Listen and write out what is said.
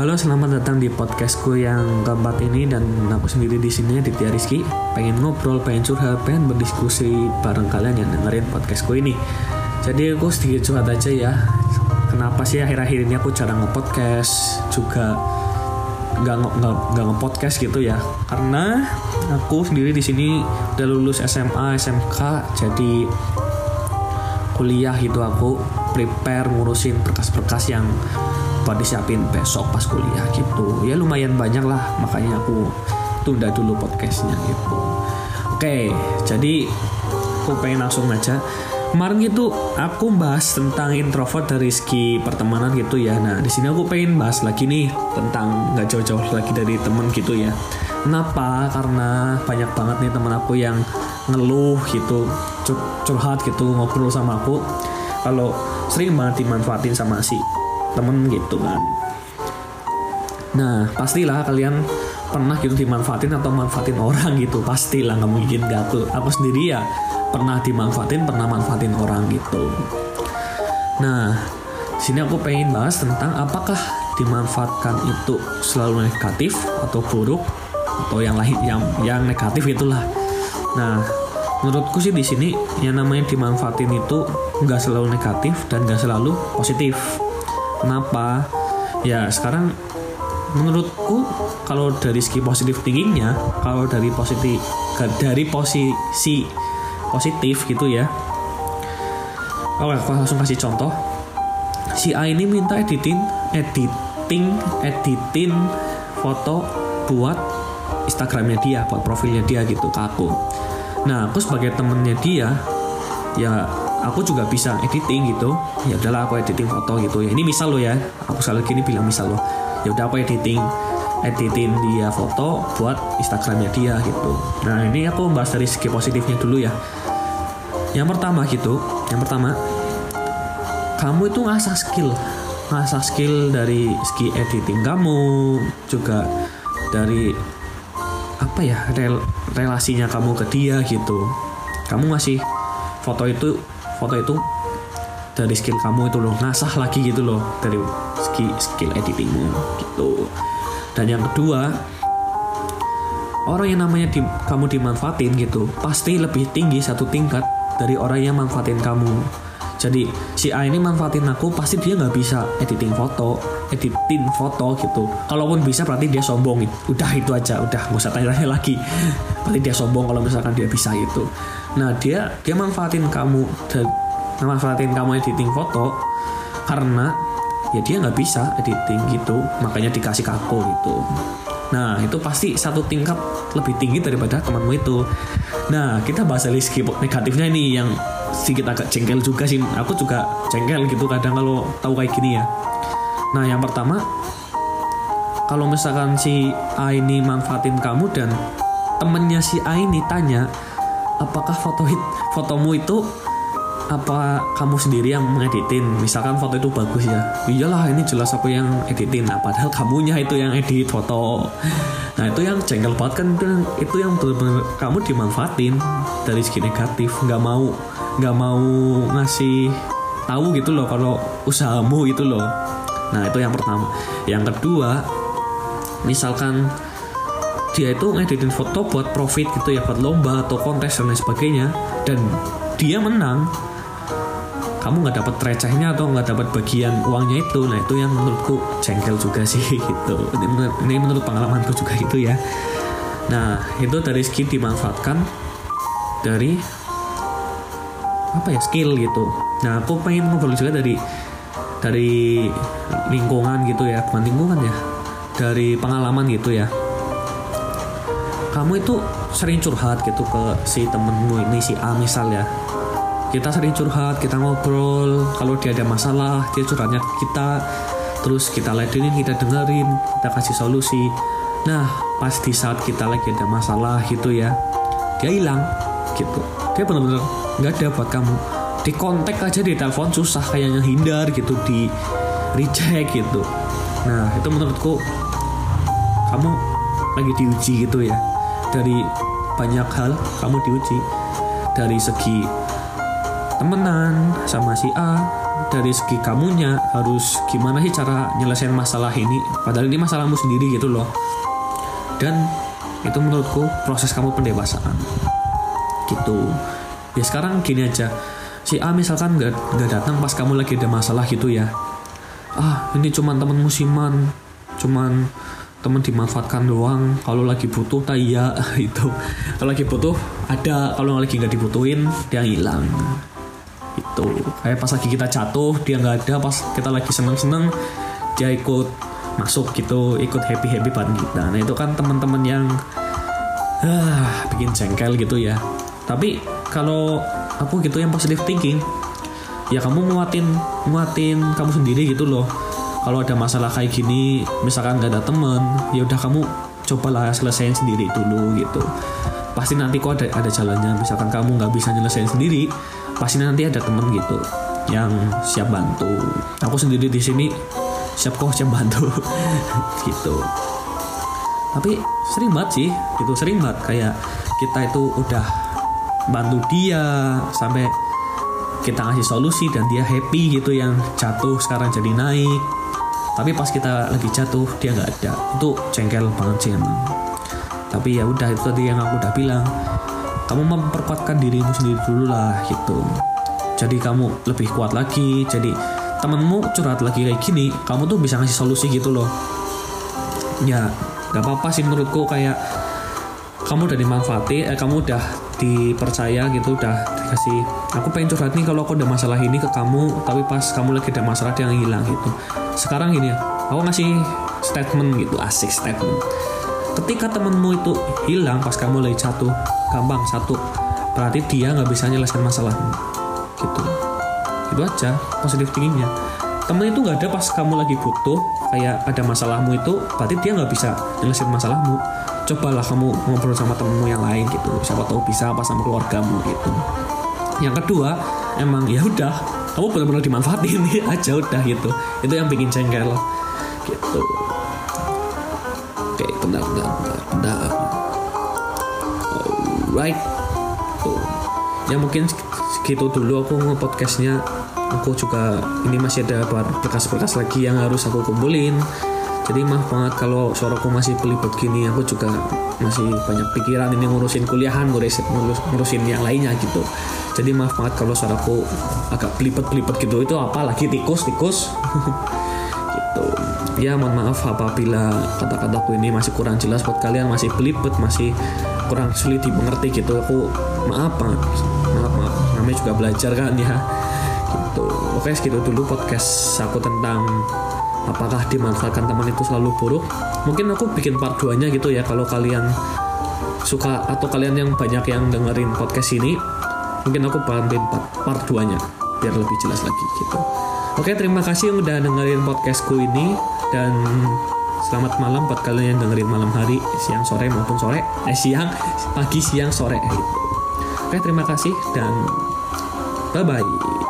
Halo, selamat datang di podcastku yang keempat ini dan aku sendiri di sini Ditya Rizky. Pengen ngobrol, pengen curhat, pengen berdiskusi bareng kalian yang dengerin podcastku ini. Jadi aku sedikit curhat aja ya. Kenapa sih akhir-akhir ini aku jarang nge-podcast juga nggak nggak nggak nge-podcast gitu ya? Karena aku sendiri di sini udah lulus SMA, SMK, jadi kuliah gitu aku prepare ngurusin berkas-berkas yang buat disiapin besok pas kuliah gitu. Ya lumayan banyak lah. Makanya aku tunda dulu podcastnya gitu. Oke jadi aku pengen langsung aja. Kemarin gitu aku bahas tentang introvert dari segi pertemanan gitu ya. Nah di sini aku pengen bahas lagi nih tentang nggak jauh-jauh lagi dari temen gitu ya. Kenapa? Karena banyak banget nih temen aku yang ngeluh gitu curhat gitu ngobrol sama aku. Kalau sering banget dimanfaatin sama si temen gitu kan. Nah pastilah kalian pernah gitu dimanfaatin atau manfaatin orang gitu. Pastilah nggak mungkin gak aku aku sendiri ya pernah dimanfaatin pernah manfaatin orang gitu. Nah sini aku pengen bahas tentang apakah dimanfaatkan itu selalu negatif atau buruk atau yang lain yang yang negatif itulah. Nah menurutku sih di sini yang namanya dimanfaatin itu nggak selalu negatif dan nggak selalu positif Kenapa? Ya sekarang menurutku kalau dari segi positif tingginya, kalau dari positif dari posisi positif gitu ya. Oke, aku langsung kasih contoh. Si A ini minta editing, editing, editing foto buat Instagramnya dia, buat profilnya dia gitu ke aku. Nah, aku sebagai temennya dia, ya aku juga bisa editing gitu. Ya udahlah aku editing foto gitu. Ya ini misal lo ya. Aku selalu gini bilang misal lo. Ya udah aku editing editing dia foto buat Instagramnya dia gitu. Nah ini aku membahas dari segi positifnya dulu ya. Yang pertama gitu yang pertama kamu itu ngasah skill. Ngasah skill dari segi editing kamu juga dari apa ya rel relasinya kamu ke dia gitu. Kamu ngasih foto itu foto itu dari skill kamu itu loh. Ngasah lagi gitu loh dari skill skill editingmu gitu. Dan yang kedua orang yang namanya di, kamu dimanfaatin gitu pasti lebih tinggi satu tingkat dari orang yang manfaatin kamu. Jadi si A ini manfaatin aku pasti dia nggak bisa editing foto editing foto gitu. Kalaupun bisa berarti dia sombong udah itu aja. Udah nggak usah tanya-tanya lagi. Berarti dia sombong kalau misalkan dia bisa itu nah dia dia manfaatin kamu. Dan manfaatin kamu editing foto karena ya dia nggak bisa editing gitu. Makanya dikasih ke aku gitu. Nah itu pasti satu tingkat lebih tinggi daripada temanmu itu. Nah kita bahas dari segi negatifnya ini yang sedikit agak jengkel juga sih. Aku juga jengkel gitu kadang kalau tahu kayak gini ya nah yang pertama kalau misalkan si A ini manfaatin kamu dan temennya si A ini tanya apakah foto hit fotomu itu apa kamu sendiri yang mengeditin? Misalkan foto itu bagus ya. Iyalah ini jelas aku yang editin. Nah padahal kamunya itu yang edit foto. Nah itu yang jengkel banget kan itu, yang benar-benar kamu dimanfaatin dari segi negatif. Nggak mau nggak mau ngasih tahu gitu loh kalau usahamu itu loh nah itu yang pertama. Yang kedua misalkan dia itu ngeditin foto buat profit gitu ya buat lomba atau kontes dan lain sebagainya dan dia menang kamu nggak dapat recehnya atau nggak dapat bagian uangnya itu. Nah itu yang menurutku jengkel juga sih gitu. Ini, menurut, ini menurut pengalamanku juga itu ya. Nah itu dari skill dimanfaatkan dari apa ya skill gitu. Nah aku pengen ngobrol juga dari dari lingkungan gitu ya bukan lingkungan ya dari pengalaman gitu ya. Kamu itu sering curhat gitu ke si temenmu ini si A misal ya. Kita sering curhat kita ngobrol kalau dia ada masalah dia curhatnya kita terus kita ladenin kita dengerin kita kasih solusi. Nah pas di saat kita lagi ada masalah gitu ya dia hilang gitu. Dia benar-benar nggak ada buat kamu di kontak aja di telepon susah kayaknya hindar gitu di reject gitu. Nah itu menurutku kamu lagi diuji gitu ya. Dari banyak hal kamu diuji. Dari segi temenan sama si A dari segi kamunya harus gimana sih cara nyelesain masalah ini padahal ini masalahmu sendiri gitu loh. Dan itu menurutku proses kamu pendewasaan. Gitu. Ya sekarang gini aja si A misalkan nggak nggak datang pas kamu lagi ada masalah gitu ya. Ah ini cuman temen musiman cuman temen dimanfaatkan doang. Kalau lagi butuh tak iya itu. Kalau lagi butuh ada. Kalau lagi nggak dibutuhin dia hilang. Itu. Kayak pas lagi kita jatuh dia nggak ada. Pas kita lagi seneng seneng dia ikut masuk gitu ikut happy happy bareng kita. Nah itu kan teman-teman yang ah bikin jengkel gitu ya. Tapi kalau aku gitu yang positive thinking. Ya kamu nguatin nguatin kamu sendiri gitu loh. Kalau ada masalah kayak gini misalkan nggak ada temen ya udah kamu cobalah selesaiin sendiri dulu gitu. Pasti nanti kok ada ada jalannya. Misalkan kamu nggak bisa nyelesain sendiri pasti nanti ada temen gitu yang siap bantu. Aku sendiri di sini siap kok siap bantu gitu. Tapi sering banget sih gitu. Sering banget. Kayak kita itu udah bantu dia sampai kita ngasih solusi dan dia happy gitu yang jatuh sekarang jadi naik. Tapi pas kita lagi jatuh dia nggak ada. Itu cengkel banget sih emang. Tapi ya udah itu tadi yang aku udah bilang. Kamu memperkuatkan dirimu sendiri dulu lah gitu. Jadi kamu lebih kuat lagi. Jadi temenmu curhat lagi kayak gini kamu tuh bisa ngasih solusi gitu loh. Ya gak apa-apa sih menurutku kayak kamu udah dimanfaati eh, kamu udah dipercaya gitu udah dikasih. Aku pengen curhat nih kalau aku ada masalah ini ke kamu tapi pas kamu lagi ada masalah dia hilang gitu. Sekarang gini ya aku ngasih statement gitu asik statement. Ketika temenmu itu hilang pas kamu lagi jatuh gampang satu berarti dia nggak bisa nyelesain masalahmu. Gitu. Itu aja positif thinkingnya temen itu nggak ada pas kamu lagi butuh kayak ada masalahmu itu berarti dia nggak bisa nyelesain masalahmu. Cobalah kamu ngobrol sama temenmu yang lain gitu siapa tahu bisa apa sama keluargamu gitu. Yang kedua emang ya udah kamu benar-benar dimanfaatin aja udah gitu. Itu yang bikin jengkel gitu. Oke bentar bentar bentar bentar. Alright. Tuh. Ya mungkin segitu dulu aku nge-podcastnya aku juga ini masih ada berkas-berkas lagi yang harus aku kumpulin. Jadi maaf banget kalau suaraku masih pelibet gini. Aku juga masih banyak pikiran ini ngurusin kuliahan ngurusin, ngurusin yang lainnya gitu. Jadi maaf banget kalau suaraku agak pelipet-pelipet gitu. Itu apa lagi? Tikus tikus. Gitu. Ya mohon maaf apabila kata-kataku ini masih kurang jelas buat kalian. Masih pelipet masih kurang sulit dimengerti gitu. Aku maaf banget. Maaf maaf. Namanya juga belajar kan ya gitu. Oke segitu dulu podcast aku tentang apakah dimanfaatkan teman itu selalu buruk. Mungkin aku bikin part 2 nya gitu ya kalau kalian suka atau kalian yang banyak yang dengerin podcast ini mungkin aku bantuin part, part 2 nya biar lebih jelas lagi gitu. Oke terima kasih yang udah dengerin podcastku ini dan selamat malam buat kalian yang dengerin malam hari siang sore maupun sore eh siang pagi siang sore gitu. Oke terima kasih dan bye bye